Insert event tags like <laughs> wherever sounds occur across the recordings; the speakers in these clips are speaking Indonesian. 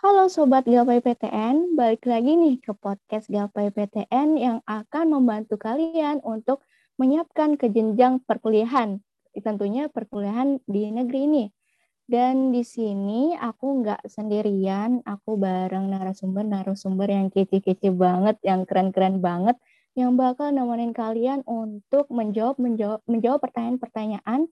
Halo Sobat Gapai PTN, balik lagi nih ke podcast Gapai PTN yang akan membantu kalian untuk menyiapkan ke jenjang perkuliahan. Tentunya perkuliahan di negeri ini. Dan di sini aku nggak sendirian, aku bareng narasumber-narasumber yang kece-kece banget, yang keren-keren banget, yang bakal nemenin kalian untuk menjawab menjawab menjawab pertanyaan-pertanyaan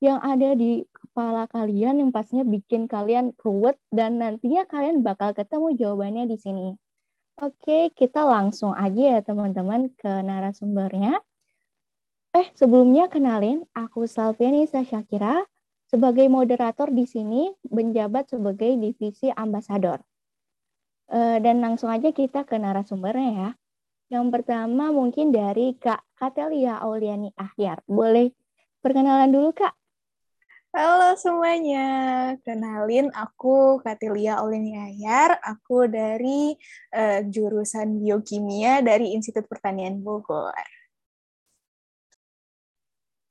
yang ada di kepala kalian yang pastinya bikin kalian ruwet dan nantinya kalian bakal ketemu jawabannya di sini. Oke, kita langsung aja ya teman-teman ke narasumbernya. Eh, sebelumnya kenalin, aku Salviani Syakira sebagai moderator di sini menjabat sebagai divisi ambasador. E, dan langsung aja kita ke narasumbernya ya. Yang pertama mungkin dari Kak Katelia Auliani Ahyar. Boleh perkenalan dulu Kak? Halo semuanya, kenalin aku Katilia Olini Ayar, aku dari uh, jurusan Biokimia dari Institut Pertanian Bogor.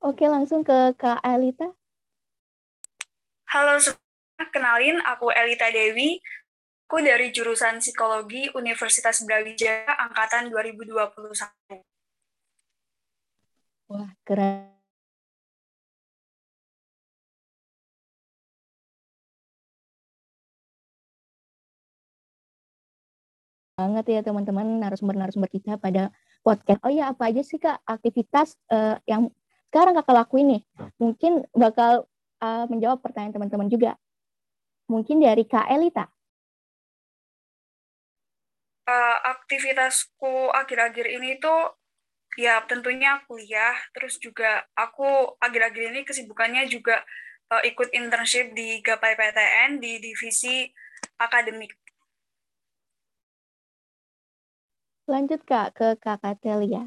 Oke, langsung ke Kak Elita. Halo semua, kenalin aku Elita Dewi, aku dari jurusan Psikologi Universitas Brawijaya angkatan 2021. Wah, keren banget ya teman-teman narasumber-narasumber kita pada podcast. Oh ya, apa aja sih Kak aktivitas uh, yang sekarang Kakak lakuin nih? Mungkin bakal uh, menjawab pertanyaan teman-teman juga. Mungkin dari Kak Elita. Uh, aktivitasku akhir-akhir ini tuh ya tentunya kuliah, terus juga aku akhir-akhir ini kesibukannya juga uh, ikut internship di Gapai PTN di divisi akademik Lanjut Kak ke Kakak Telia.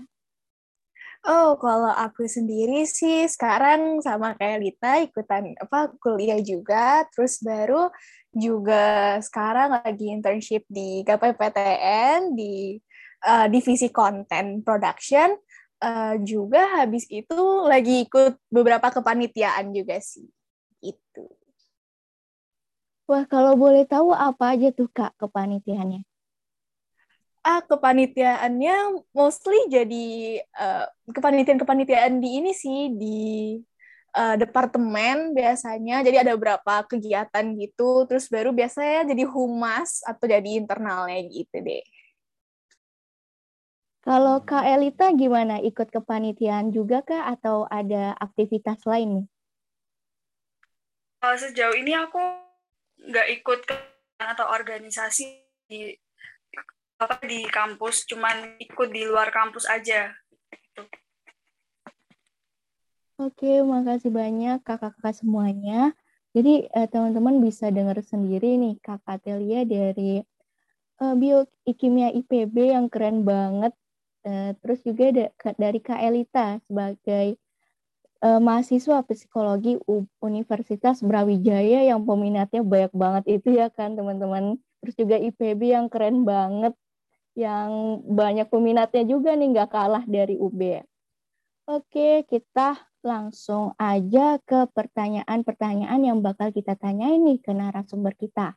Oh, kalau aku sendiri sih sekarang sama kayak Lita ikutan apa kuliah juga, terus baru juga sekarang lagi internship di Gapai PTN di uh, divisi konten production. Uh, juga habis itu lagi ikut beberapa kepanitiaan juga sih. Itu. Wah, kalau boleh tahu apa aja tuh Kak kepanitiaannya? Ah kepanitiaannya mostly jadi uh, kepanitiaan-kepanitiaan di ini sih di uh, departemen biasanya. Jadi ada beberapa kegiatan gitu. Terus baru biasanya jadi humas atau jadi internalnya gitu deh. Kalau Kak Elita gimana? Ikut kepanitiaan juga kah? Atau ada aktivitas lain nih? Uh, sejauh ini aku nggak ikut ke atau organisasi di apa di kampus cuman ikut di luar kampus aja Oke, makasih banyak kakak-kakak semuanya. Jadi eh, teman-teman bisa dengar sendiri nih kakak Telia dari eh, Biokimia IPB yang keren banget. Eh, terus juga da dari Kak Elita sebagai eh, mahasiswa psikologi U Universitas Brawijaya yang peminatnya banyak banget itu ya kan teman-teman. Terus juga IPB yang keren banget yang banyak peminatnya juga nih nggak kalah dari UB. Oke, kita langsung aja ke pertanyaan-pertanyaan yang bakal kita tanya ini ke narasumber kita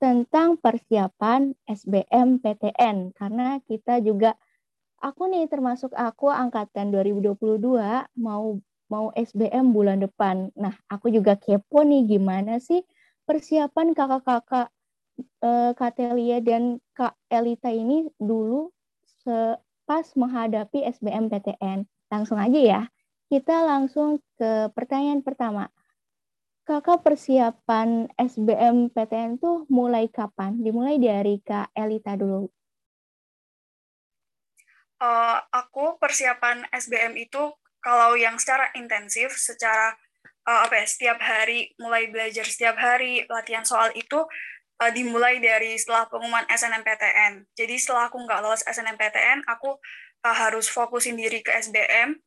tentang persiapan SBM PTN karena kita juga aku nih termasuk aku angkatan 2022 mau mau SBM bulan depan. Nah, aku juga kepo nih gimana sih persiapan kakak-kakak uh, Kak Telia dan Kak Elita ini dulu pas menghadapi SBMPTN. Langsung aja ya. Kita langsung ke pertanyaan pertama. Kakak persiapan SBMPTN tuh mulai kapan? Dimulai dari Kak Elita dulu. Uh, aku persiapan SBM itu kalau yang secara intensif, secara uh, apa ya, setiap hari mulai belajar setiap hari latihan soal itu uh, dimulai dari setelah pengumuman SNMPTN. Jadi setelah aku nggak lolos SNMPTN, aku uh, harus fokusin diri ke SBM.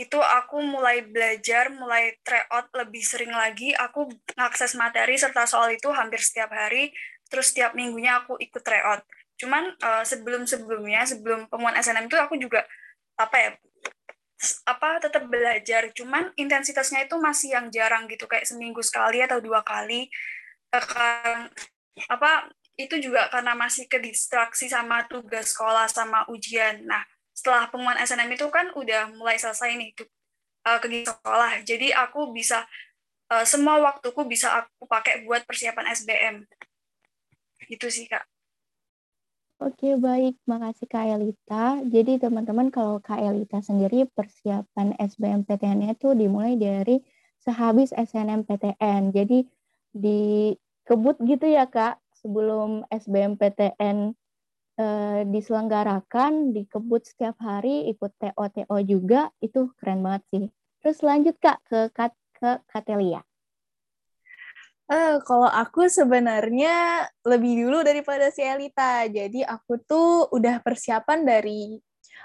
Itu aku mulai belajar, mulai tryout lebih sering lagi. Aku ngakses materi serta soal itu hampir setiap hari. Terus setiap minggunya aku ikut tryout. Cuman uh, sebelum-sebelumnya, sebelum pengumuman SNM itu aku juga apa ya apa tetap belajar cuman intensitasnya itu masih yang jarang gitu kayak seminggu sekali atau dua kali apa itu juga karena masih ke distraksi sama tugas sekolah sama ujian. Nah, setelah pengumuman SNM itu kan udah mulai selesai nih uh, kegiatan sekolah. Jadi aku bisa uh, semua waktuku bisa aku pakai buat persiapan SBM. Itu sih, Kak. Oke, baik. Makasih Kak Elita. Jadi teman-teman kalau Kak Elita sendiri persiapan SBMPTN-nya itu dimulai dari sehabis SNMPTN. Jadi dikebut gitu ya Kak, sebelum SBMPTN eh, diselenggarakan, dikebut setiap hari, ikut TO-TO juga, itu keren banget sih. Terus lanjut Kak ke, ke Katelia. Uh, kalau aku sebenarnya lebih dulu daripada si Elita. Jadi aku tuh udah persiapan dari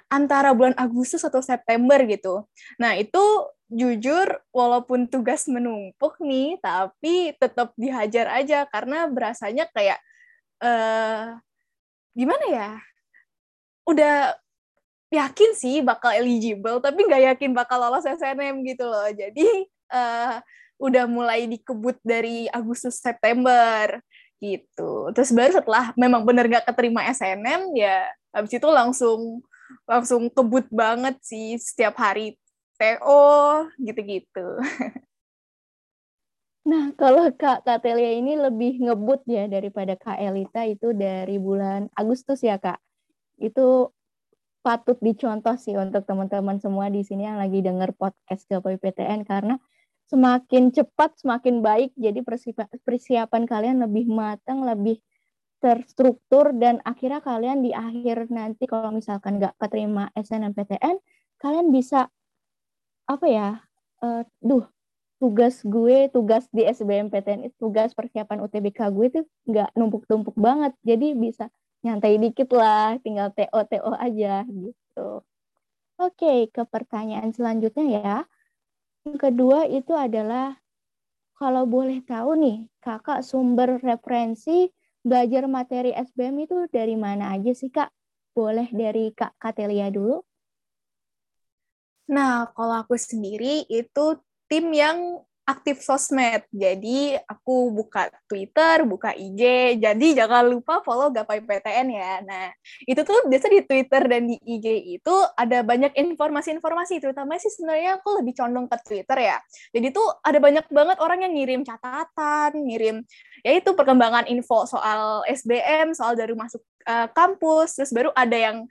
antara bulan Agustus atau September gitu. Nah, itu jujur walaupun tugas menumpuk nih, tapi tetap dihajar aja karena berasanya kayak uh, gimana ya? Udah yakin sih bakal eligible, tapi nggak yakin bakal lolos SNM gitu loh. Jadi uh, udah mulai dikebut dari Agustus September gitu. Terus baru setelah memang bener gak keterima SNM ya habis itu langsung langsung kebut banget sih setiap hari TO gitu-gitu. <laughs> Nah, kalau Kak Katelia ini lebih ngebut ya daripada Kak Elita itu dari bulan Agustus ya, Kak. Itu patut dicontoh sih untuk teman-teman semua di sini yang lagi denger podcast Gapai PTN karena semakin cepat semakin baik jadi persiapan kalian lebih matang lebih terstruktur dan akhirnya kalian di akhir nanti kalau misalkan nggak keterima SNMPTN kalian bisa apa ya uh, duh tugas gue tugas di SBMPTN itu tugas persiapan UTBK gue itu nggak numpuk-numpuk banget. Jadi bisa nyantai dikit lah tinggal TO TO aja gitu. Oke ke pertanyaan selanjutnya ya. Yang kedua itu adalah kalau boleh tahu nih, kakak sumber referensi belajar materi SBM itu dari mana aja sih kak? Boleh dari kak Katelia dulu? Nah, kalau aku sendiri itu tim yang aktif sosmed. Jadi aku buka Twitter, buka IG. Jadi jangan lupa follow Gapai PTN ya. Nah, itu tuh biasa di Twitter dan di IG itu ada banyak informasi-informasi. Terutama sih sebenarnya aku lebih condong ke Twitter ya. Jadi tuh ada banyak banget orang yang ngirim catatan, ngirim ya itu perkembangan info soal SBM, soal dari masuk uh, kampus. Terus baru ada yang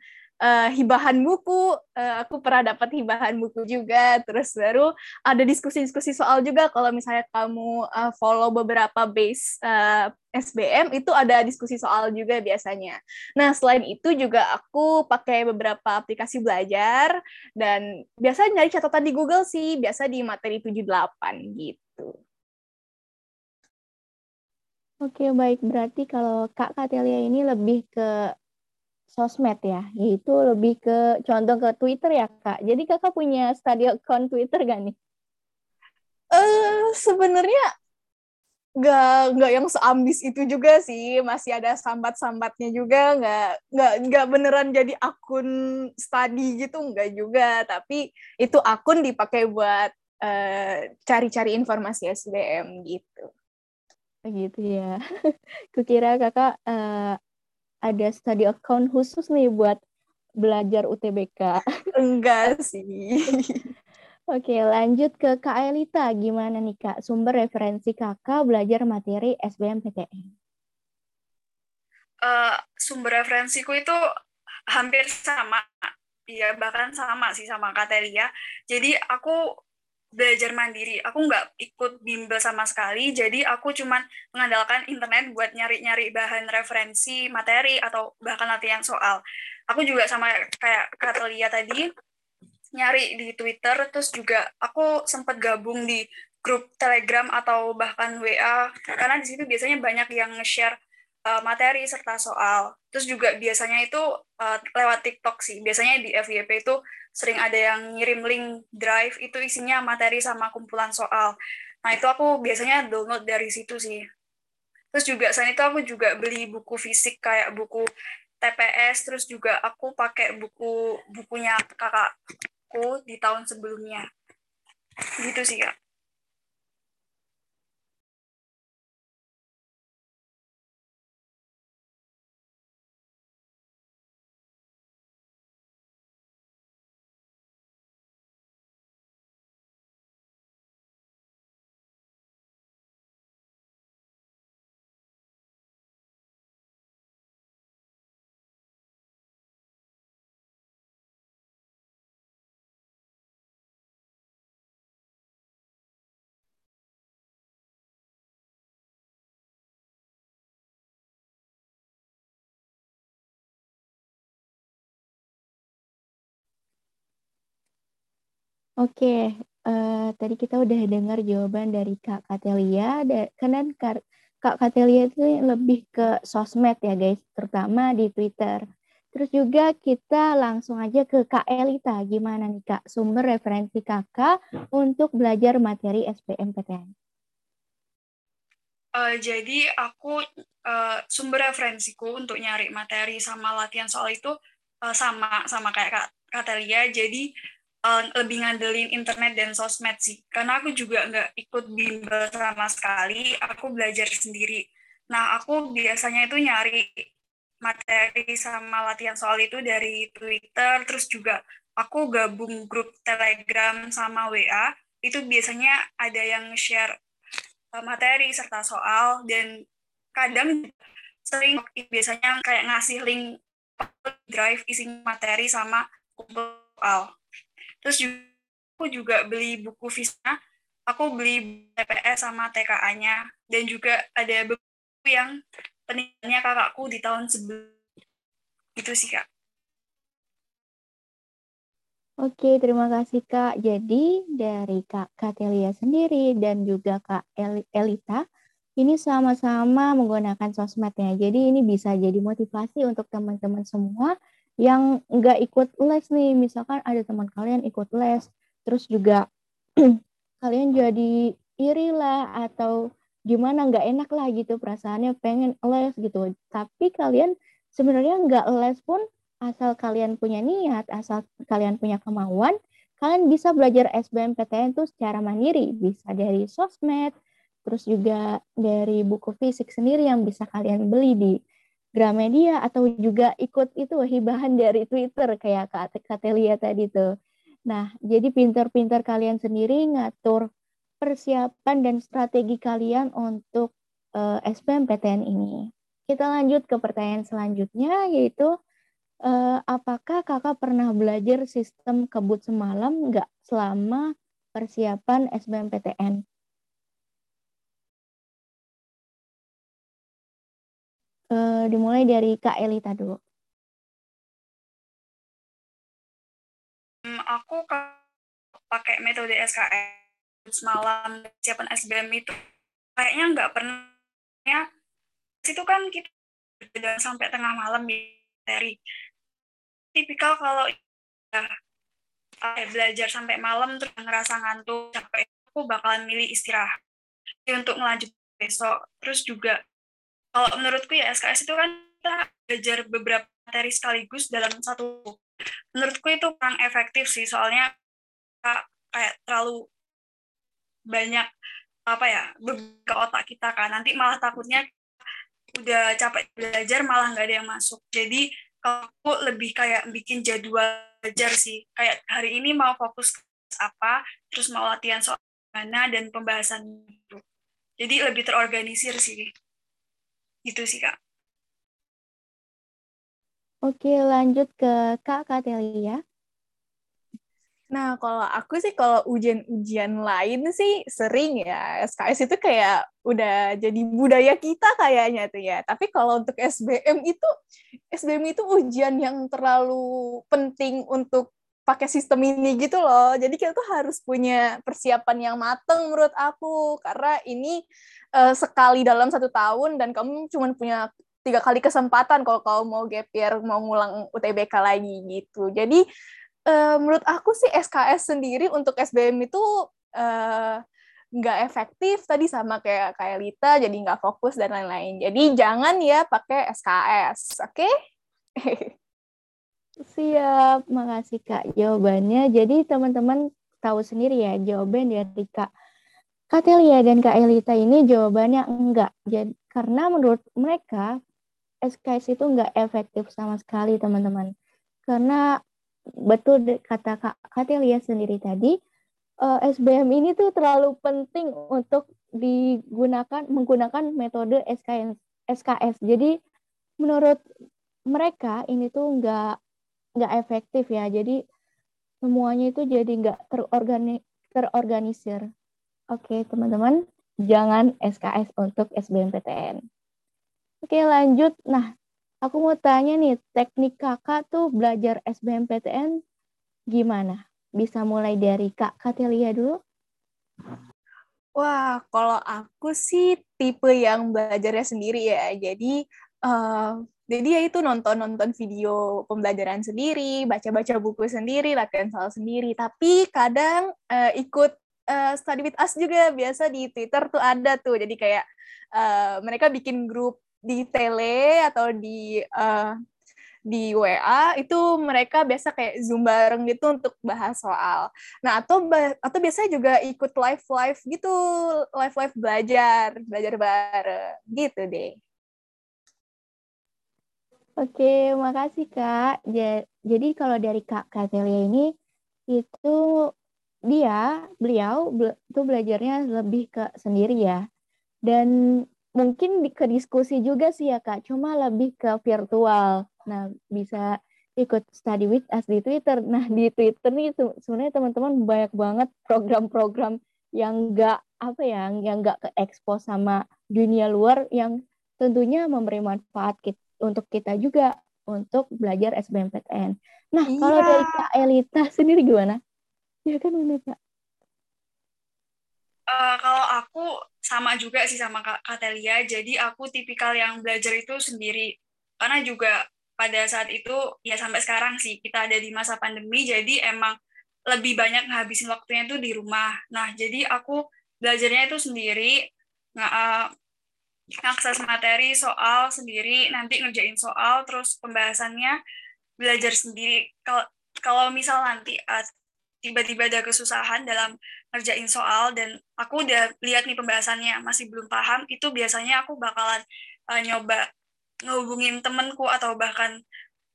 uh, hibahan buku, uh, aku pernah dapat hibahan buku juga. Terus baru ada diskusi-diskusi soal juga kalau misalnya kamu uh, follow beberapa base uh, SBM itu ada diskusi soal juga biasanya. Nah, selain itu juga aku pakai beberapa aplikasi belajar dan biasa nyari catatan di Google sih, biasa di materi 78 gitu. Oke, baik. Berarti kalau Kak Katelia ini lebih ke sosmed ya, yaitu lebih ke contoh ke Twitter ya kak. Jadi kakak punya study account Twitter gak nih? Eh uh, sebenarnya nggak nggak yang seambis itu juga sih. Masih ada sambat-sambatnya juga. Nggak nggak nggak beneran jadi akun study gitu nggak juga. Tapi itu akun dipakai buat uh, cari-cari informasi SBM gitu. Gitu ya. <laughs> Kukira kakak uh, ada study account khusus nih buat belajar UTBK? <laughs> Enggak sih. Oke, lanjut ke Kak Elita. Gimana nih Kak, sumber referensi kakak belajar materi SBMPTN? Uh, sumber referensiku itu hampir sama. Iya, bahkan sama sih sama Kak Telia. Jadi aku belajar mandiri. Aku nggak ikut bimbel sama sekali, jadi aku cuman mengandalkan internet buat nyari-nyari bahan referensi materi atau bahkan latihan soal. Aku juga sama kayak Katelia tadi, nyari di Twitter, terus juga aku sempat gabung di grup Telegram atau bahkan WA, karena di situ biasanya banyak yang nge-share uh, materi serta soal. Terus juga biasanya itu uh, lewat TikTok sih. Biasanya di FYP itu sering ada yang ngirim link drive itu isinya materi sama kumpulan soal. Nah, itu aku biasanya download dari situ sih. Terus juga selain itu aku juga beli buku fisik kayak buku TPS, terus juga aku pakai buku bukunya kakakku di tahun sebelumnya. Gitu sih, Kak. Oke, uh, tadi kita udah dengar jawaban dari Kak Katelia, karena Kak Katelia itu lebih ke sosmed ya guys, terutama di Twitter. Terus juga kita langsung aja ke Kak Elita. Gimana nih Kak sumber referensi kakak untuk belajar materi SBMPTN? Uh, jadi aku uh, sumber referensiku untuk nyari materi sama latihan soal itu uh, sama sama kayak Kak Katelia. Jadi uh, lebih ngandelin internet dan sosmed sih. Karena aku juga nggak ikut bimbel sama sekali, aku belajar sendiri. Nah, aku biasanya itu nyari materi sama latihan soal itu dari Twitter, terus juga aku gabung grup Telegram sama WA, itu biasanya ada yang share uh, materi serta soal, dan kadang sering biasanya kayak ngasih link drive isi materi sama soal. Terus juga, aku juga beli buku Visna, aku beli TPS sama TKA-nya, dan juga ada buku yang peninggalannya kakakku di tahun sebelum itu sih kak. Oke, terima kasih Kak. Jadi dari Kak Katelia sendiri dan juga Kak Elita, ini sama-sama menggunakan sosmednya. Jadi ini bisa jadi motivasi untuk teman-teman semua yang nggak ikut les nih, misalkan ada teman kalian ikut les, terus juga <clears throat> kalian jadi iri lah atau gimana nggak enak lah gitu perasaannya pengen les gitu. Tapi kalian sebenarnya nggak les pun asal kalian punya niat, asal kalian punya kemauan, kalian bisa belajar SBMPTN itu secara mandiri, bisa dari sosmed, terus juga dari buku fisik sendiri yang bisa kalian beli di Gramedia atau juga ikut itu hibahan dari Twitter kayak Kak Katelia tadi tuh. Nah, jadi pinter-pinter kalian sendiri ngatur persiapan dan strategi kalian untuk uh, eh, SBMPTN ini. Kita lanjut ke pertanyaan selanjutnya yaitu uh, apakah kakak pernah belajar sistem kebut semalam nggak selama persiapan SBMPTN? Uh, dimulai dari Kak Elita dulu. Hmm, aku pakai metode SKS semalam siapan SBM itu kayaknya nggak pernah. Ya itu kan kita dan sampai tengah malam dari tipikal kalau ya, belajar sampai malam terus ngerasa ngantuk capek aku bakalan milih istirahat. Untuk ngelanjut besok. Terus juga kalau menurutku ya SKS itu kan kita belajar beberapa materi sekaligus dalam satu menurutku itu kurang efektif sih soalnya kayak terlalu banyak apa ya ke otak kita kan. Nanti malah takutnya udah capek belajar malah nggak ada yang masuk. Jadi aku lebih kayak bikin jadwal belajar sih. Kayak hari ini mau fokus apa terus mau latihan soal mana dan pembahasan itu. Jadi lebih terorganisir sih itu sih, Kak. Oke, lanjut ke Kak Katelia. Nah, kalau aku sih kalau ujian-ujian lain sih sering ya. SKS itu kayak udah jadi budaya kita kayaknya tuh ya. Tapi kalau untuk SBM itu SBM itu ujian yang terlalu penting untuk pakai sistem ini gitu loh. Jadi kita tuh harus punya persiapan yang mateng menurut aku karena ini uh, sekali dalam satu tahun dan kamu cuma punya tiga kali kesempatan kalau kamu mau gap year mau ngulang UTBK lagi gitu. Jadi uh, menurut aku sih SKS sendiri untuk SBM itu uh, efektif tadi sama kayak kayak Lita jadi nggak fokus dan lain-lain. Jadi jangan ya pakai SKS, oke? Okay? <laughs> Siap, makasih Kak jawabannya. Jadi teman-teman tahu sendiri ya jawaban dari Kak Katelia dan Kak Elita ini jawabannya enggak. Jadi, karena menurut mereka SKS itu enggak efektif sama sekali teman-teman. Karena betul kata Kak Katelia sendiri tadi, eh, SBM ini tuh terlalu penting untuk digunakan menggunakan metode SKS. SKS. Jadi menurut mereka ini tuh enggak nggak efektif ya. Jadi semuanya itu jadi nggak terorgani terorganisir. Oke, teman-teman, jangan SKS untuk SBMPTN. Oke, lanjut. Nah, aku mau tanya nih, teknik kakak tuh belajar SBMPTN gimana? bisa mulai dari Kak Katelia dulu. Wah, kalau aku sih tipe yang belajarnya sendiri ya. Jadi uh, jadi ya itu nonton-nonton video pembelajaran sendiri, baca-baca buku sendiri, latihan soal sendiri. Tapi kadang uh, ikut uh, study with us juga biasa di Twitter tuh ada tuh. Jadi kayak uh, mereka bikin grup di tele atau di uh, di WA itu mereka biasa kayak zoom bareng gitu untuk bahas soal. Nah atau atau biasanya juga ikut live live gitu live live belajar belajar bareng gitu deh. Oke, makasih Kak. Jadi kalau dari Kak Katelia ini itu dia beliau itu belajarnya lebih ke sendiri ya. Dan mungkin ke diskusi juga sih ya Kak, cuma lebih ke virtual Nah, bisa ikut study with us di Twitter. <laughs> Nah, di Twitter nih sebenarnya teman-teman banyak banget program-program yang enggak apa ya, yang enggak ke expose sama dunia luar yang tentunya memberi manfaat kita, untuk kita juga untuk belajar SBMPTN. Nah, iya. kalau dari Kak Elita sendiri gimana? Ya kan benar Kak. Uh, kalau aku sama juga sih sama Kak Katelia, jadi aku tipikal yang belajar itu sendiri. Karena juga pada saat itu ya sampai sekarang sih kita ada di masa pandemi jadi emang lebih banyak ngabisin waktunya itu di rumah. Nah, jadi aku belajarnya itu sendiri, nggak uh, ngakses materi soal sendiri, nanti ngerjain soal, terus pembahasannya belajar sendiri. Kalau misal nanti uh, tiba-tiba ada kesusahan dalam ngerjain soal dan aku udah lihat nih pembahasannya masih belum paham, itu biasanya aku bakalan uh, nyoba ngehubungin temenku atau bahkan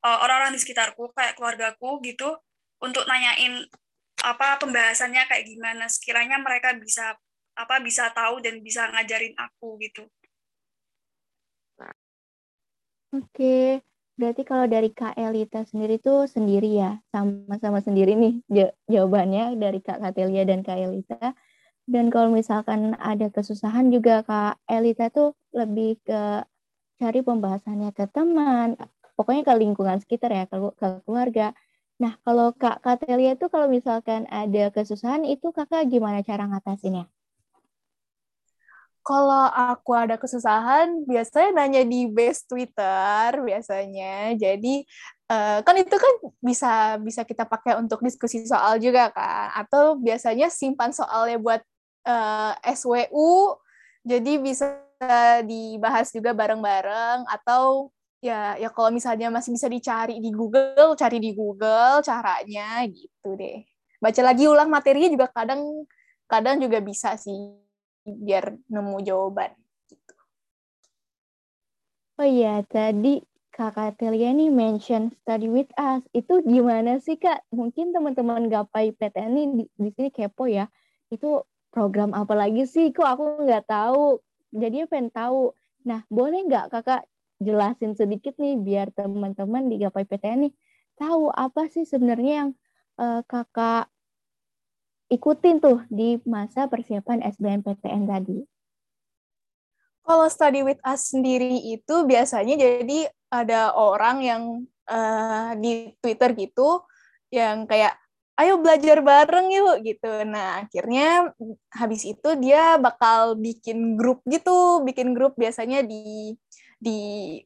uh, orang-orang di sekitarku kayak keluargaku gitu untuk nanyain apa pembahasannya kayak gimana sekiranya mereka bisa apa bisa tahu dan bisa ngajarin aku gitu. Oke, berarti kalau dari Kak Elita sendiri tuh sendiri ya, sama-sama sendiri nih jawabannya dari Kak Katelia dan Kak Elita. Dan kalau misalkan ada kesusahan juga Kak Elita tuh lebih ke cari pembahasannya ke teman, pokoknya ke lingkungan sekitar ya, ke, ke keluarga. Nah, kalau Kak Katelia itu kalau misalkan ada kesusahan, itu kakak gimana cara ngatasinnya? Kalau aku ada kesusahan, biasanya nanya di base Twitter biasanya. Jadi uh, kan itu kan bisa bisa kita pakai untuk diskusi soal juga kan. Atau biasanya simpan soalnya buat uh, eh, SWU. Jadi bisa dibahas juga bareng-bareng atau ya ya kalau misalnya masih bisa dicari di Google, cari di Google caranya gitu deh. Baca lagi ulang materinya juga kadang kadang juga bisa sih biar nemu jawaban gitu. Oh iya, tadi Kakak Telia nih mention study with us. Itu gimana sih Kak? Mungkin teman-teman gapai PTN ini di, di sini kepo ya. Itu program apa lagi sih? Kok aku nggak tahu jadinya pengen tahu. Nah, boleh nggak kakak jelasin sedikit nih biar teman-teman di Gapai PTN nih tahu apa sih sebenarnya yang uh, kakak ikutin tuh di masa persiapan SBMPTN tadi? Kalau study with us sendiri itu biasanya jadi ada orang yang uh, di Twitter gitu yang kayak ayo belajar bareng yuk gitu. Nah, akhirnya habis itu dia bakal bikin grup gitu, bikin grup biasanya di di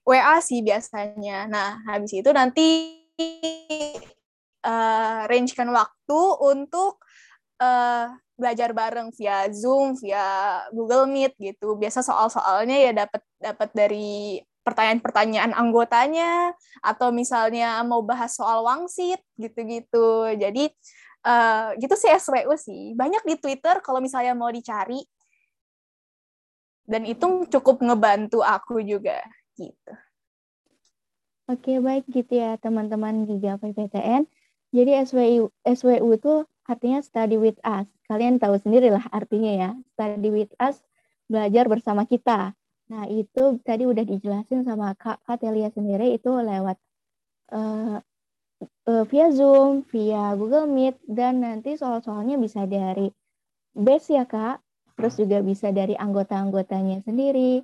WA sih biasanya. Nah, habis itu nanti uh, rangekan waktu untuk uh, belajar bareng via Zoom, via Google Meet gitu. Biasa soal-soalnya ya dapat dapat dari pertanyaan-pertanyaan anggotanya atau misalnya mau bahas soal wangsit gitu-gitu. Jadi uh, gitu sih SWU sih. Banyak di Twitter kalau misalnya mau dicari. Dan itu cukup ngebantu aku juga gitu. Oke, baik gitu ya teman-teman Giga PPTN. Jadi SWU SWU itu artinya study with us. Kalian tahu sendiri lah artinya ya. Study with us belajar bersama kita. Nah, itu tadi udah dijelasin sama Kak Katelia sendiri itu lewat uh, uh, via Zoom, via Google Meet, dan nanti soal-soalnya bisa dari base ya Kak, terus juga bisa dari anggota-anggotanya sendiri.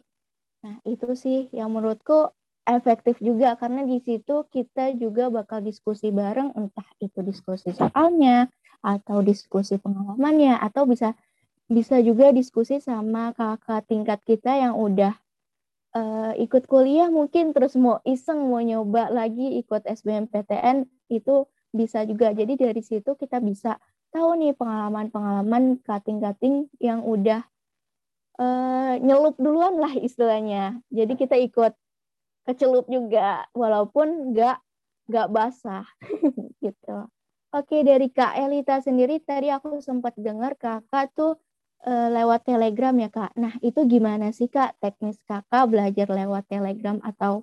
Nah, itu sih yang menurutku efektif juga karena di situ kita juga bakal diskusi bareng entah itu diskusi soalnya atau diskusi pengalamannya atau bisa bisa juga diskusi sama kakak tingkat kita yang udah uh, ikut kuliah mungkin terus mau iseng mau nyoba lagi ikut SBMPTN itu bisa juga. Jadi dari situ kita bisa tahu nih pengalaman-pengalaman kating-kating yang udah uh, nyelup duluan lah istilahnya. Jadi kita ikut kecelup juga walaupun nggak nggak basah <laughs> gitu. Oke dari Kak Elita sendiri tadi aku sempat dengar kakak tuh e, lewat Telegram ya kak. Nah itu gimana sih kak teknis kakak belajar lewat Telegram atau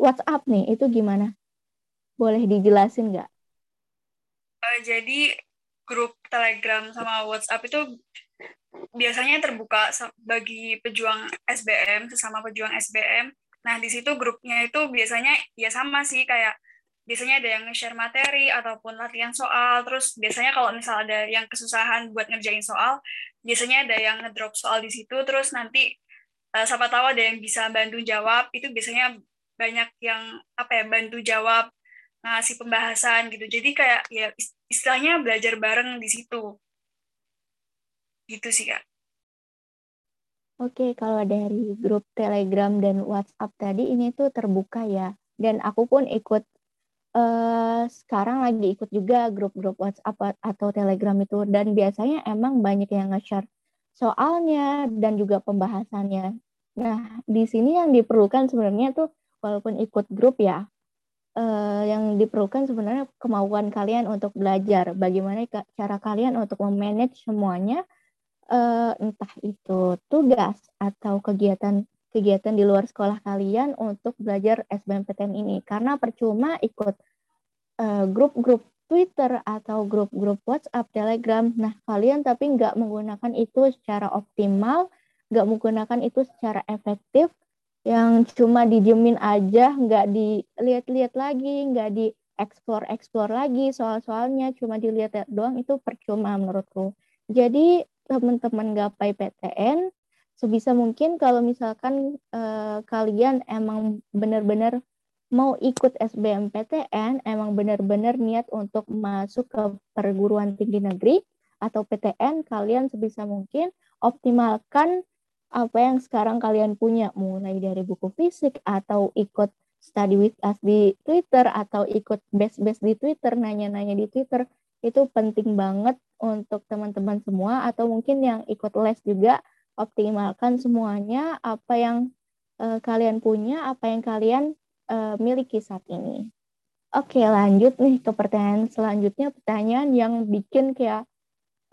WhatsApp nih itu gimana? Boleh dijelasin nggak? Uh, jadi grup Telegram sama WhatsApp itu biasanya terbuka bagi pejuang SBM sesama pejuang SBM. Nah di situ grupnya itu biasanya ya sama sih kayak biasanya ada yang nge-share materi ataupun latihan soal. Terus biasanya kalau misal ada yang kesusahan buat ngerjain soal biasanya ada yang ngedrop soal di situ. Terus nanti uh, siapa tahu ada yang bisa bantu jawab. Itu biasanya banyak yang apa ya bantu jawab ngasih pembahasan gitu. Jadi kayak ya istilahnya belajar bareng di situ. Gitu sih kak. Oke, kalau dari grup Telegram dan WhatsApp tadi ini tuh terbuka ya. Dan aku pun ikut uh, sekarang lagi ikut juga grup-grup WhatsApp atau Telegram itu dan biasanya emang banyak yang nge-share soalnya dan juga pembahasannya. Nah, di sini yang diperlukan sebenarnya tuh walaupun ikut grup ya, uh, yang diperlukan sebenarnya kemauan kalian untuk belajar. Bagaimana cara kalian untuk memanage semuanya, uh, entah itu tugas atau kegiatan kegiatan di luar sekolah kalian untuk belajar SBMPTN ini karena percuma ikut eh, grup-grup uh, Twitter atau grup-grup WhatsApp, Telegram. Nah, kalian tapi nggak menggunakan itu secara optimal, nggak menggunakan itu secara efektif, yang cuma dijemin aja, nggak dilihat-lihat lagi, nggak di explore-explore lagi soal-soalnya, cuma dilihat doang itu percuma menurutku. Jadi teman-teman gapai PTN sebisa mungkin kalau misalkan uh, kalian emang benar-benar mau ikut SBMPTN, emang benar-benar niat untuk masuk ke perguruan tinggi negeri atau PTN, kalian sebisa mungkin optimalkan apa yang sekarang kalian punya, mulai dari buku fisik atau ikut study with us di Twitter atau ikut best-best di Twitter, nanya-nanya di Twitter, itu penting banget untuk teman-teman semua atau mungkin yang ikut les juga optimalkan semuanya apa yang uh, kalian punya, apa yang kalian uh, miliki saat ini. Oke, lanjut nih ke pertanyaan selanjutnya, pertanyaan yang bikin kayak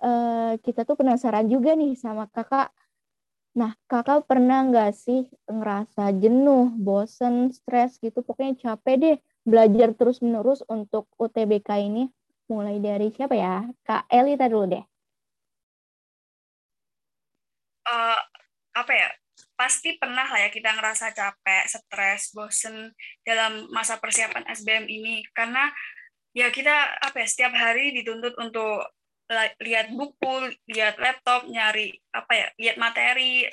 uh, kita tuh penasaran juga nih sama kakak. Nah, kakak pernah nggak sih ngerasa jenuh, bosen, stres gitu, pokoknya capek deh belajar terus-menerus untuk UTBK ini? Mulai dari siapa ya? Kak Elita dulu deh. Uh, apa ya pasti pernah lah ya kita ngerasa capek, stres, bosen dalam masa persiapan SBM ini karena ya kita apa ya setiap hari dituntut untuk lihat buku, lihat laptop, nyari apa ya, lihat materi,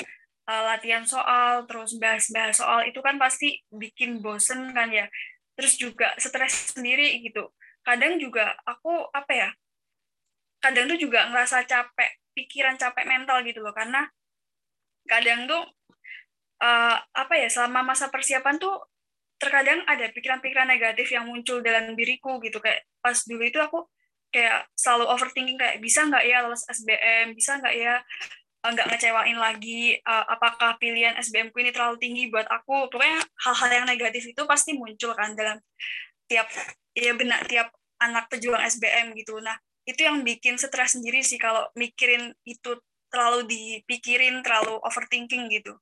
uh, latihan soal, terus bahas-bahas soal itu kan pasti bikin bosen kan ya. Terus juga stres sendiri gitu. Kadang juga aku apa ya? Kadang tuh juga ngerasa capek, pikiran capek mental gitu loh karena kadang tuh uh, apa ya selama masa persiapan tuh terkadang ada pikiran-pikiran negatif yang muncul dalam diriku gitu. Kayak pas dulu itu aku kayak selalu overthinking kayak bisa nggak ya lolos SBM bisa nggak ya eh, nggak ngecewain lagi uh, apakah pilihan SBM ku ini terlalu tinggi buat aku? Pokoknya hal-hal yang negatif itu pasti muncul kan dalam tiap ya benar tiap anak pejuang SBM gitu. Nah itu yang bikin stres sendiri sih kalau mikirin itu terlalu dipikirin, terlalu overthinking gitu.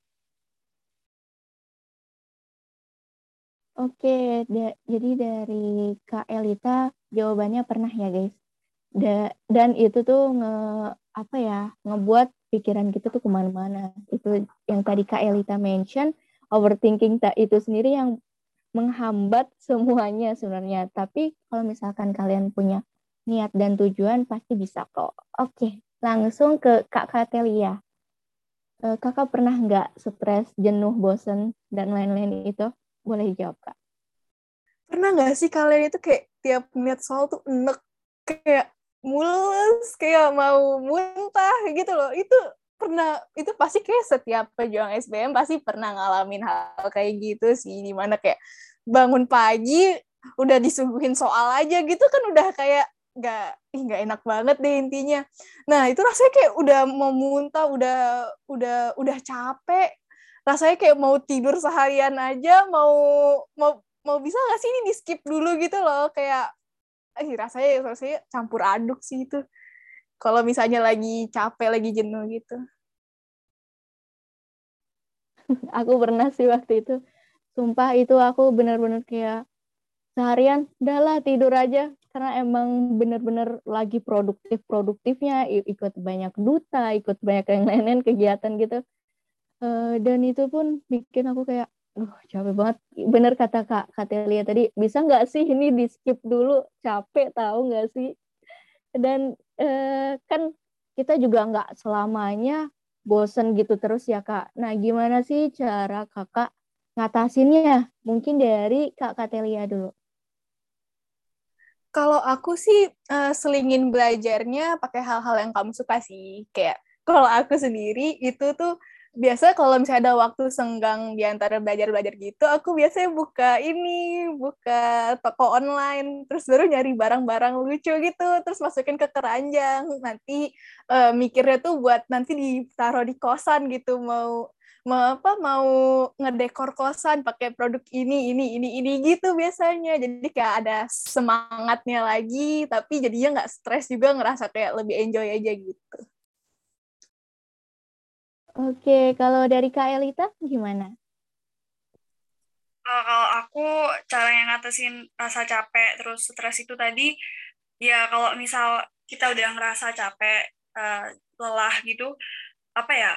Oke, da jadi dari Kak Elita jawabannya pernah ya guys. Da dan itu tuh nge apa ya ngebuat pikiran kita tuh ke mana-mana. Itu yang tadi Kak Elita mention overthinking itu sendiri yang menghambat semuanya sebenarnya. Tapi kalau misalkan kalian punya niat dan tujuan pasti bisa kok. Oke, langsung ke Kak Katelia. Uh, kakak pernah nggak stres, jenuh, bosen, dan lain-lain itu? Boleh jawab, Kak. Pernah nggak sih kalian itu kayak tiap ngeliat soal tuh enek, kayak mules kayak mau muntah gitu loh itu pernah itu pasti kayak setiap pejuang SBM pasti pernah ngalamin hal kayak gitu sih di mana kayak bangun pagi udah disuguhin soal aja gitu kan udah kayak nggak nggak enak banget deh intinya. Nah itu rasanya kayak udah mau muntah udah udah udah capek. Rasanya kayak mau tidur seharian aja mau mau mau bisa nggak sih ini di skip dulu gitu loh? Kayak eh, rasanya rasanya campur aduk sih itu. Kalau misalnya lagi capek lagi jenuh gitu. <laughs> Aku pernah sih waktu itu. Sumpah itu aku bener-bener kayak seharian udahlah tidur aja karena emang bener-bener lagi produktif produktifnya ikut banyak duta ikut banyak yang lain-lain kegiatan gitu. Uh, dan itu pun bikin aku kayak uh capek banget. Bener kata kak Katelia tadi bisa nggak sih ini di skip dulu? Capek tahu nggak sih? Dan uh, kan kita juga nggak selamanya bosen gitu terus ya kak. Nah gimana sih cara kakak ngatasinnya? Mungkin dari kak Katelia dulu kalau aku sih uh, selingin belajarnya pakai hal-hal yang kamu suka sih kayak kalau aku sendiri itu tuh biasa kalau misalnya ada waktu senggang di antara belajar-belajar gitu, aku biasanya buka ini, buka toko online, terus baru nyari barang-barang lucu gitu, terus masukin ke keranjang. Nanti uh, mikirnya tuh buat nanti ditaruh di kosan gitu, mau apa mau ngedekor kosan pakai produk ini ini ini ini gitu biasanya jadi kayak ada semangatnya lagi tapi jadinya nggak stres juga ngerasa kayak lebih enjoy aja gitu Oke, kalau dari Kak Elita gimana? Uh, kalau aku cara yang ngatasin rasa capek terus stres itu tadi ya kalau misal kita udah ngerasa capek uh, lelah gitu apa ya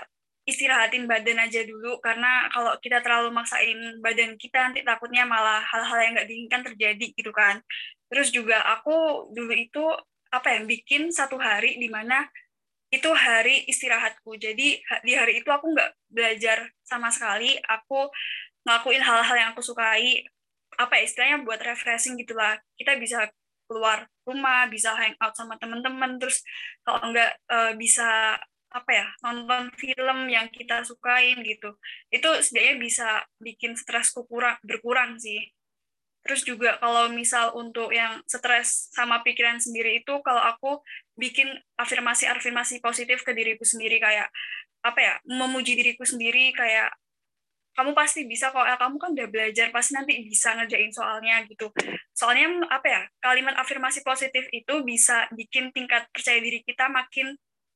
istirahatin badan aja dulu karena kalau kita terlalu maksain badan kita nanti takutnya malah hal-hal yang nggak diinginkan terjadi gitu kan terus juga aku dulu itu apa ya bikin satu hari di mana itu hari istirahatku. Jadi di hari itu aku nggak belajar sama sekali. Aku ngelakuin hal-hal yang aku sukai. Apa ya, istilahnya buat refreshing gitulah. Kita bisa keluar rumah, bisa hangout sama teman-teman. Terus kalau nggak uh, bisa apa ya nonton film yang kita sukain gitu. Itu setidaknya bisa bikin stresku kurang berkurang sih. Terus juga kalau misal untuk yang stres sama pikiran sendiri itu kalau aku bikin afirmasi-afirmasi positif ke diriku sendiri kayak apa ya memuji diriku sendiri kayak kamu pasti bisa kok ya kamu kan udah belajar pasti nanti bisa ngerjain soalnya gitu soalnya apa ya kalimat afirmasi positif itu bisa bikin tingkat percaya diri kita makin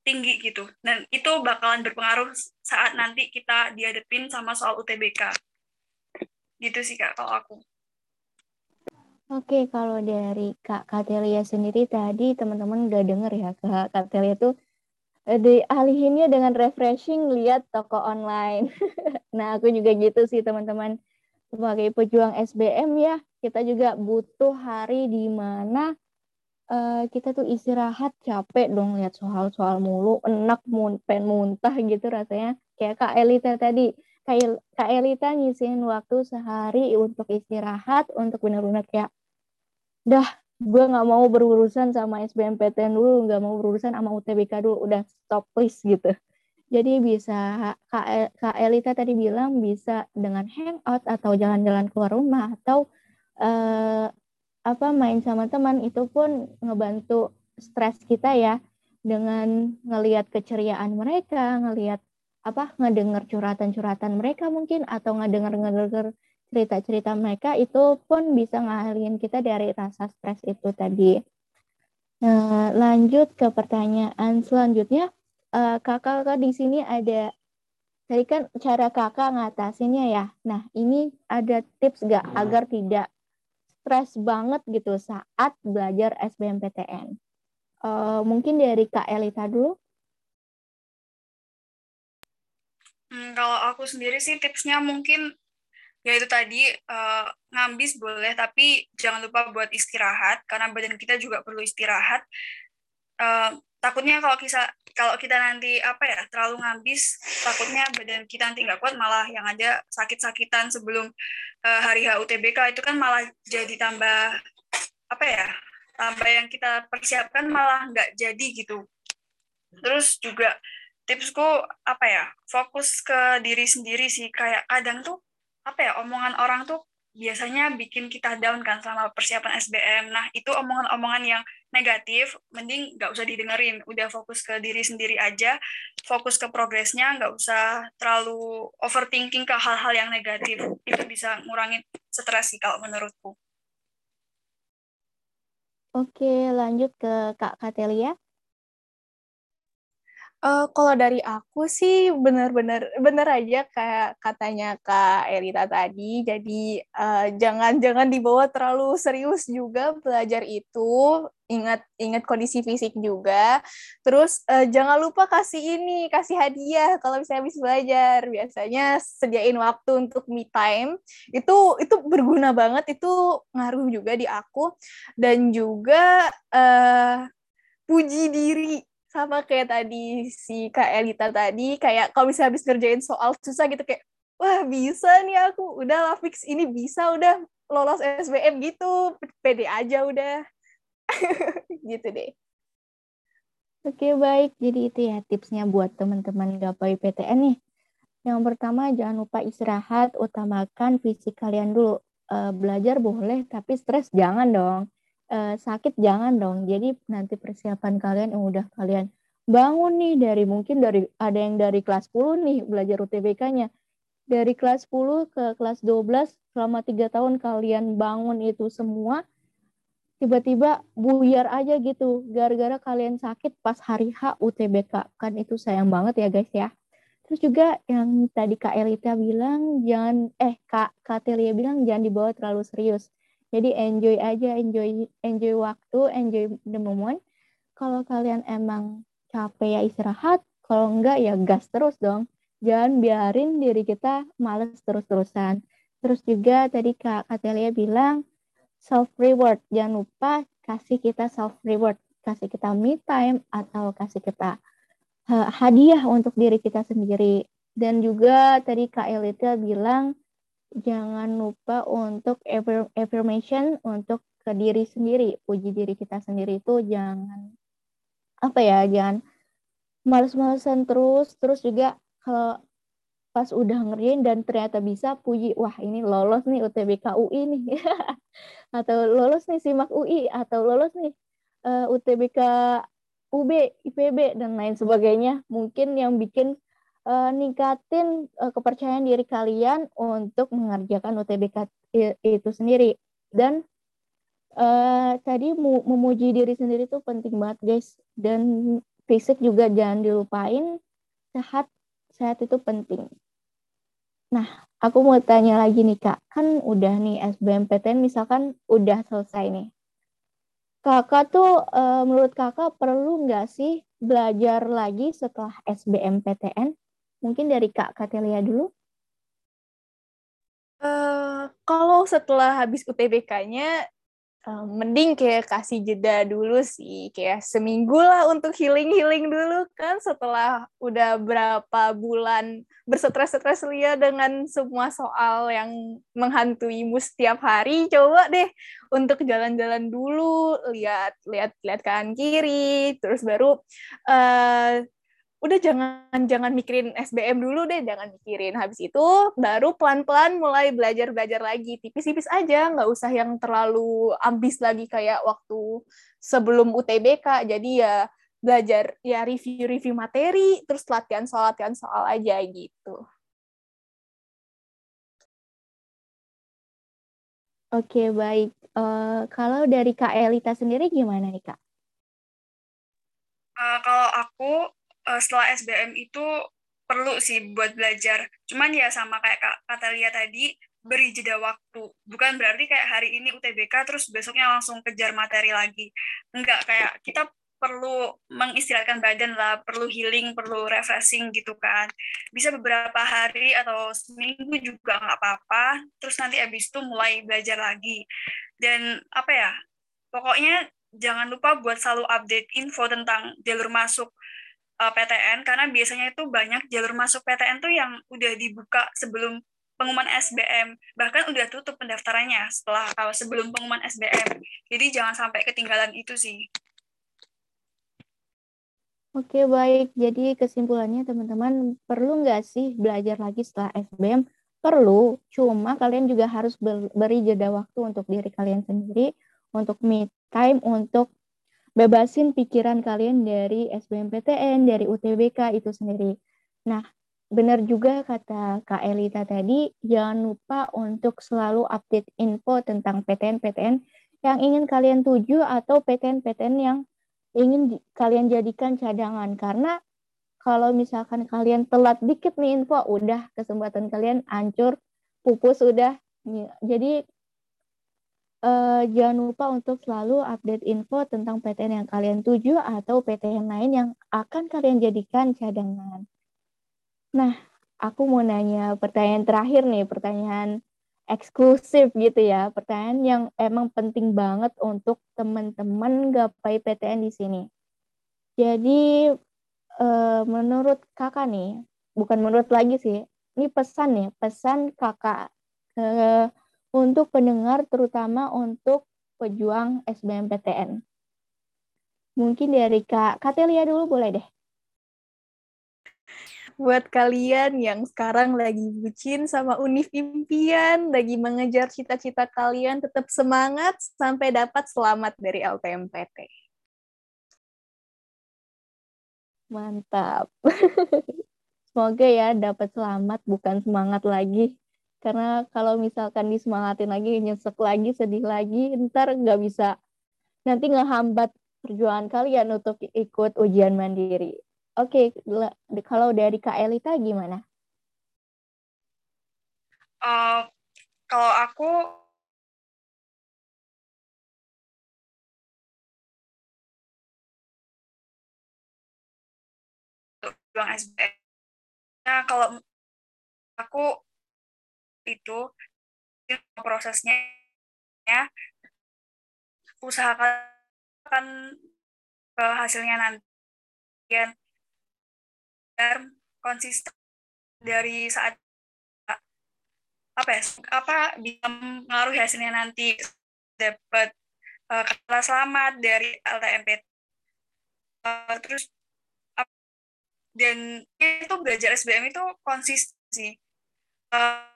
tinggi gitu dan itu bakalan berpengaruh saat nanti kita dihadapin sama soal UTBK gitu sih kak kalau aku Oke, kalau dari Kak Katelia sendiri tadi teman-teman udah denger ya Kak Katelia tuh eh, dialihinnya dengan refreshing lihat toko online. <laughs> nah, aku juga gitu sih teman-teman. Sebagai pejuang SBM ya, kita juga butuh hari di mana uh, kita tuh istirahat capek dong lihat soal-soal mulu, enak mun pen muntah gitu rasanya. Kayak Kak Elita tadi, Kak Elita ngisiin waktu sehari untuk istirahat, untuk benar-benar kayak, dah gue nggak mau berurusan sama SBMPTN dulu, nggak mau berurusan sama UTBK dulu, udah stop please gitu. Jadi bisa Kak, Kak Elita tadi bilang bisa dengan hangout atau jalan-jalan keluar rumah atau uh, apa main sama teman itu pun ngebantu stres kita ya dengan ngelihat keceriaan mereka, ngelihat apa ngedengar curhatan-curhatan mereka mungkin atau ngedengar cerita-cerita mereka itu pun bisa ngalihin kita dari rasa stres itu tadi. Nah, lanjut ke pertanyaan selanjutnya. Uh, kakak, kakak di sini ada tadi kan cara kakak ngatasinnya ya. Nah, ini ada tips gak agar tidak stres banget gitu saat belajar SBMPTN? Uh, mungkin dari Kak Elita dulu. Hmm, kalau aku sendiri sih tipsnya mungkin ya itu tadi uh, ngambis boleh tapi jangan lupa buat istirahat karena badan kita juga perlu istirahat. Uh, takutnya kalau kita kalau kita nanti apa ya terlalu ngambis takutnya badan kita nanti nggak kuat malah yang ada sakit-sakitan sebelum uh, hari HUTBK itu kan malah jadi tambah apa ya tambah yang kita persiapkan malah nggak jadi gitu. Terus juga tipsku apa ya fokus ke diri sendiri sih. Kayak kadang tuh apa ya omongan orang tuh biasanya bikin kita down kan selama persiapan SBM. Nah, itu omongan-omongan yang negatif, mending nggak usah didengerin. Udah fokus ke diri sendiri aja, fokus ke progresnya, nggak usah terlalu overthinking ke hal-hal yang negatif. Itu bisa ngurangin stres sih kalau menurutku. Oke, lanjut ke Kak Katelia. Uh, kalau dari aku sih benar-benar benar aja kayak katanya Kak Elita tadi. Jadi uh, jangan jangan dibawa terlalu serius juga belajar itu. Ingat ingat kondisi fisik juga. Terus uh, jangan lupa kasih ini, kasih hadiah kalau misalnya habis belajar. Biasanya sediain waktu untuk me time. Itu itu berguna banget, itu ngaruh juga di aku dan juga uh, puji diri sama kayak tadi si Kak Elita tadi kayak kalau misalnya habis ngerjain soal susah gitu kayak wah bisa nih aku udah lah fix ini bisa udah lolos SBM gitu pede aja udah <laughs> gitu deh Oke baik, jadi itu ya tipsnya buat teman-teman gapai PTN nih. Yang pertama jangan lupa istirahat, utamakan fisik kalian dulu. E, belajar boleh, tapi stres jangan dong uh, sakit jangan dong. Jadi nanti persiapan kalian yang udah kalian bangun nih dari mungkin dari ada yang dari kelas 10 nih belajar UTBK-nya. Dari kelas 10 ke kelas 12 selama tiga tahun kalian bangun itu semua tiba-tiba buyar aja gitu gara-gara kalian sakit pas hari H UTBK kan itu sayang banget ya guys ya terus juga yang tadi Kak Elita bilang jangan eh Kak Katelia bilang jangan dibawa terlalu serius jadi enjoy aja, enjoy enjoy waktu, enjoy the moment. Kalau kalian emang capek ya istirahat, kalau enggak ya gas terus dong. Jangan biarin diri kita males terus-terusan. Terus juga tadi Kak Katelia bilang self reward. Jangan lupa kasih kita self reward, kasih kita me time atau kasih kita hadiah untuk diri kita sendiri. Dan juga tadi Kak Elita bilang jangan lupa untuk affirmation untuk ke diri sendiri, puji diri kita sendiri itu jangan apa ya, jangan males-malesan terus, terus juga kalau pas udah ngerjain dan ternyata bisa puji, wah ini lolos nih UTBK UI nih, <laughs> atau lolos nih SIMAK UI, atau lolos nih uh, eh, UTBK UB, IPB dan lain sebagainya. Mungkin yang bikin uh, ningkatin uh, kepercayaan diri kalian untuk mengerjakan UTBK itu sendiri. Dan uh, tadi memuji diri sendiri itu penting banget guys. Dan fisik juga jangan dilupain sehat sehat itu penting. Nah aku mau tanya lagi nih kak. Kan udah nih SBMPTN misalkan udah selesai nih. Kakak tuh uh, menurut kakak perlu nggak sih belajar lagi setelah SBMPTN Mungkin dari Kak Katelia dulu. Uh, kalau setelah habis UTBK-nya, uh, eh, mending kayak kasih jeda dulu sih, kayak seminggu lah untuk healing-healing dulu kan. Setelah udah berapa bulan bersetres-stres lia dengan semua soal yang menghantuimu setiap hari, coba deh untuk jalan-jalan dulu, lihat lihat lihat kanan kiri, terus baru uh, udah jangan jangan mikirin SBM dulu deh, jangan mikirin. Habis itu baru pelan-pelan mulai belajar-belajar lagi, tipis-tipis aja, nggak usah yang terlalu ambis lagi kayak waktu sebelum UTBK. Jadi ya belajar ya review-review materi, terus latihan soal latihan soal aja gitu. Oke, baik. Uh, kalau dari Kak Elita sendiri gimana nih, Kak? Uh, kalau aku uh, setelah SBM itu perlu sih buat belajar. Cuman ya sama kayak Kak Katalia tadi, beri jeda waktu. Bukan berarti kayak hari ini UTBK terus besoknya langsung kejar materi lagi. Enggak, kayak kita perlu mengistirahatkan badan lah, perlu healing, perlu refreshing gitu kan. Bisa beberapa hari atau seminggu juga nggak apa-apa, terus nanti abis itu mulai belajar lagi. Dan apa ya, pokoknya jangan lupa buat selalu update info tentang jalur masuk uh, eh, PTN karena biasanya itu banyak jalur masuk PTN tuh yang udah dibuka sebelum pengumuman SBM bahkan udah tutup pendaftarannya setelah uh, sebelum pengumuman SBM jadi jangan sampai ketinggalan itu sih Oke, baik. Jadi kesimpulannya teman-teman, perlu nggak sih belajar lagi setelah SBM? Perlu, cuma kalian juga harus beri jeda waktu untuk diri kalian sendiri, untuk me time, untuk bebasin pikiran kalian dari SBMPTN, dari UTBK itu sendiri. Nah, benar juga kata Kak Elita tadi, jangan lupa untuk selalu update info tentang PTN-PTN yang ingin kalian tuju atau PTN-PTN yang ingin kalian jadikan cadangan karena kalau misalkan kalian telat dikit nih info udah kesempatan kalian hancur pupus udah jadi eh, jangan lupa untuk selalu update info tentang PTN yang kalian tuju atau PTN lain yang akan kalian jadikan cadangan nah aku mau nanya pertanyaan terakhir nih pertanyaan eksklusif gitu ya. Pertanyaan yang emang penting banget untuk teman-teman gapai PTN di sini. Jadi eh, menurut kakak nih, bukan menurut lagi sih, ini pesan nih, pesan kakak eh, untuk pendengar terutama untuk pejuang SBMPTN. Mungkin dari Kak Katelia dulu boleh deh buat kalian yang sekarang lagi bucin sama Unif impian, lagi mengejar cita-cita kalian, tetap semangat sampai dapat selamat dari LTMPT. Mantap. <laughs> Semoga ya dapat selamat bukan semangat lagi. Karena kalau misalkan disemangatin lagi, nyesek lagi, sedih lagi, ntar nggak bisa. Nanti ngehambat perjuangan kalian untuk ikut ujian mandiri. Oke, okay, kalau dari Kak Elita gimana? Uh, kalau aku SBM. Nah, kalau aku itu prosesnya ya. Usahakan hasilnya nanti konsisten dari saat apa ya apa bisa mengaruhi hasilnya nanti dapat uh, selamat dari LTMP uh, terus uh, dan itu belajar SBM itu konsistensi uh,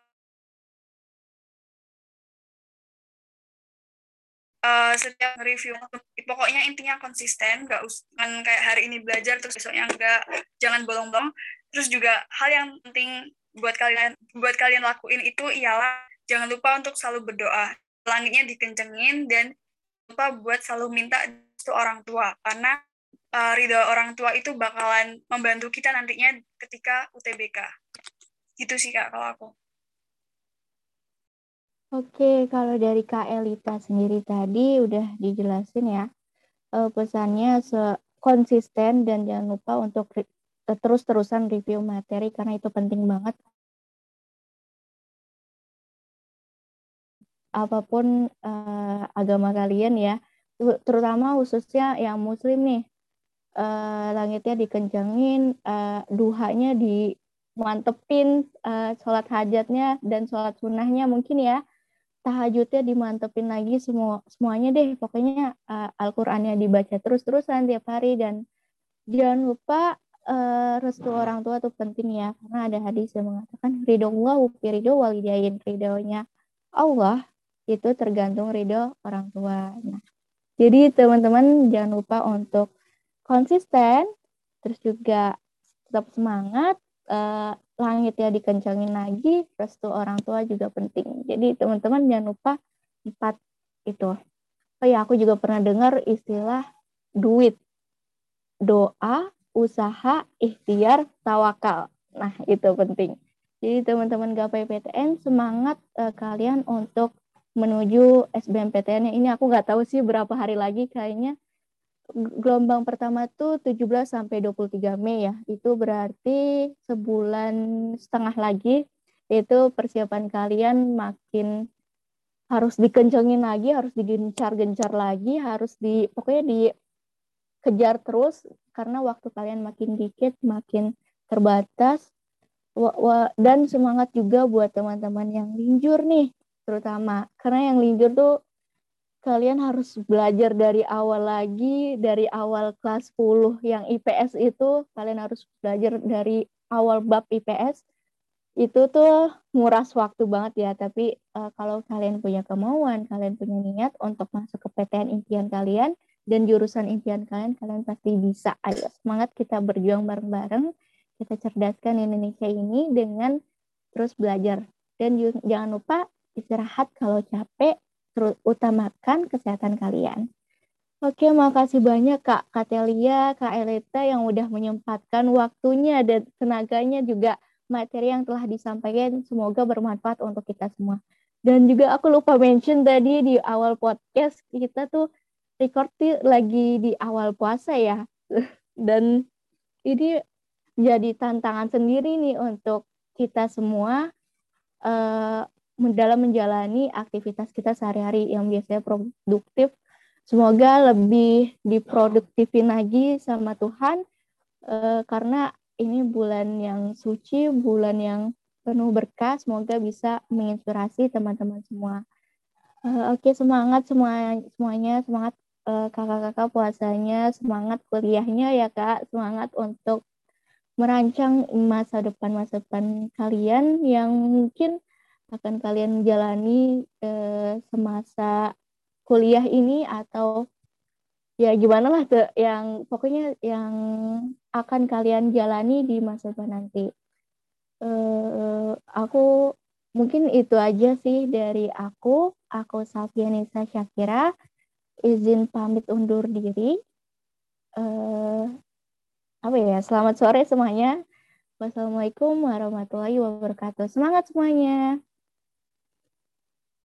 uh, setiap review pokoknya intinya konsisten nggak usah kayak hari ini belajar terus besoknya enggak jangan bolong-bolong. Terus juga hal yang penting buat kalian buat kalian lakuin itu ialah jangan lupa untuk selalu berdoa. Langitnya dikencengin dan lupa buat selalu minta itu orang tua karena uh, ridho orang tua itu bakalan membantu kita nantinya ketika UTBK gitu sih kak kalau aku Oke, kalau dari Kak Elita sendiri tadi udah dijelasin ya uh, pesannya konsisten dan jangan lupa untuk terus-terusan review materi karena itu penting banget. Apa pun uh, agama kalian ya, terutama khususnya yang muslim nih, uh, langitnya dikencangin, uh, duhanya dimantepin, uh, sholat hajatnya dan sholat sunnahnya mungkin ya tahajudnya dimantepin lagi semua semuanya deh. Pokoknya uh, Al-Qur'annya dibaca terus-terusan tiap hari. Dan jangan lupa uh, restu orang tua tuh penting ya. Karena ada hadis yang mengatakan ridho Allah ridho walidain. Ridhonya Allah itu tergantung ridho orang tua. Nah, jadi teman-teman jangan lupa untuk konsisten terus juga tetap semangat uh, langit ya dikencangin lagi, restu orang tua juga penting. Jadi teman-teman jangan lupa empat itu. Oh ya, aku juga pernah dengar istilah duit, doa, usaha, ikhtiar, tawakal. Nah, itu penting. Jadi teman-teman gapai PTN semangat uh, kalian untuk menuju SBMPTN. Ini aku nggak tahu sih berapa hari lagi kayaknya gelombang pertama tuh 17 sampai 23 Mei ya. Itu berarti sebulan setengah lagi itu persiapan kalian makin harus dikencengin lagi, harus digencar-gencar lagi, harus di pokoknya dikejar terus karena waktu kalian makin dikit, makin terbatas. dan semangat juga buat teman-teman yang linjur nih terutama karena yang linjur tuh kalian harus belajar dari awal lagi dari awal kelas 10 yang IPS itu kalian harus belajar dari awal bab IPS itu tuh nguras waktu banget ya tapi uh, kalau kalian punya kemauan kalian punya niat untuk masuk ke PTN impian kalian dan jurusan impian kalian kalian pasti bisa. Ayo semangat kita berjuang bareng-bareng kita cerdaskan Indonesia ini dengan terus belajar. Dan jangan lupa istirahat kalau capek utamakan kesehatan kalian Oke, makasih banyak Kak Katelia, Kak Elita yang udah menyempatkan waktunya dan tenaganya juga materi yang telah disampaikan semoga bermanfaat untuk kita semua. Dan juga aku lupa mention tadi di awal podcast kita tuh record lagi di awal puasa ya. <laughs> Dan ini jadi tantangan sendiri nih untuk kita semua uh, dalam menjalani aktivitas kita sehari-hari yang biasanya produktif Semoga lebih diproduktifin lagi sama Tuhan uh, karena ini bulan yang suci, bulan yang penuh berkah. Semoga bisa menginspirasi teman-teman semua. Uh, Oke, okay, semangat semua semuanya, semangat kakak kakak-kakak puasanya, semangat kuliahnya ya kak, semangat untuk merancang masa depan masa depan kalian yang mungkin akan kalian jalani uh, semasa kuliah ini atau ya gimana lah tuh yang pokoknya yang akan kalian jalani di masa depan nanti. Uh, aku mungkin itu aja sih dari aku. Aku Safianisa Syakira izin pamit undur diri. Uh, apa ya? Selamat sore semuanya. Wassalamualaikum warahmatullahi wabarakatuh. Semangat semuanya.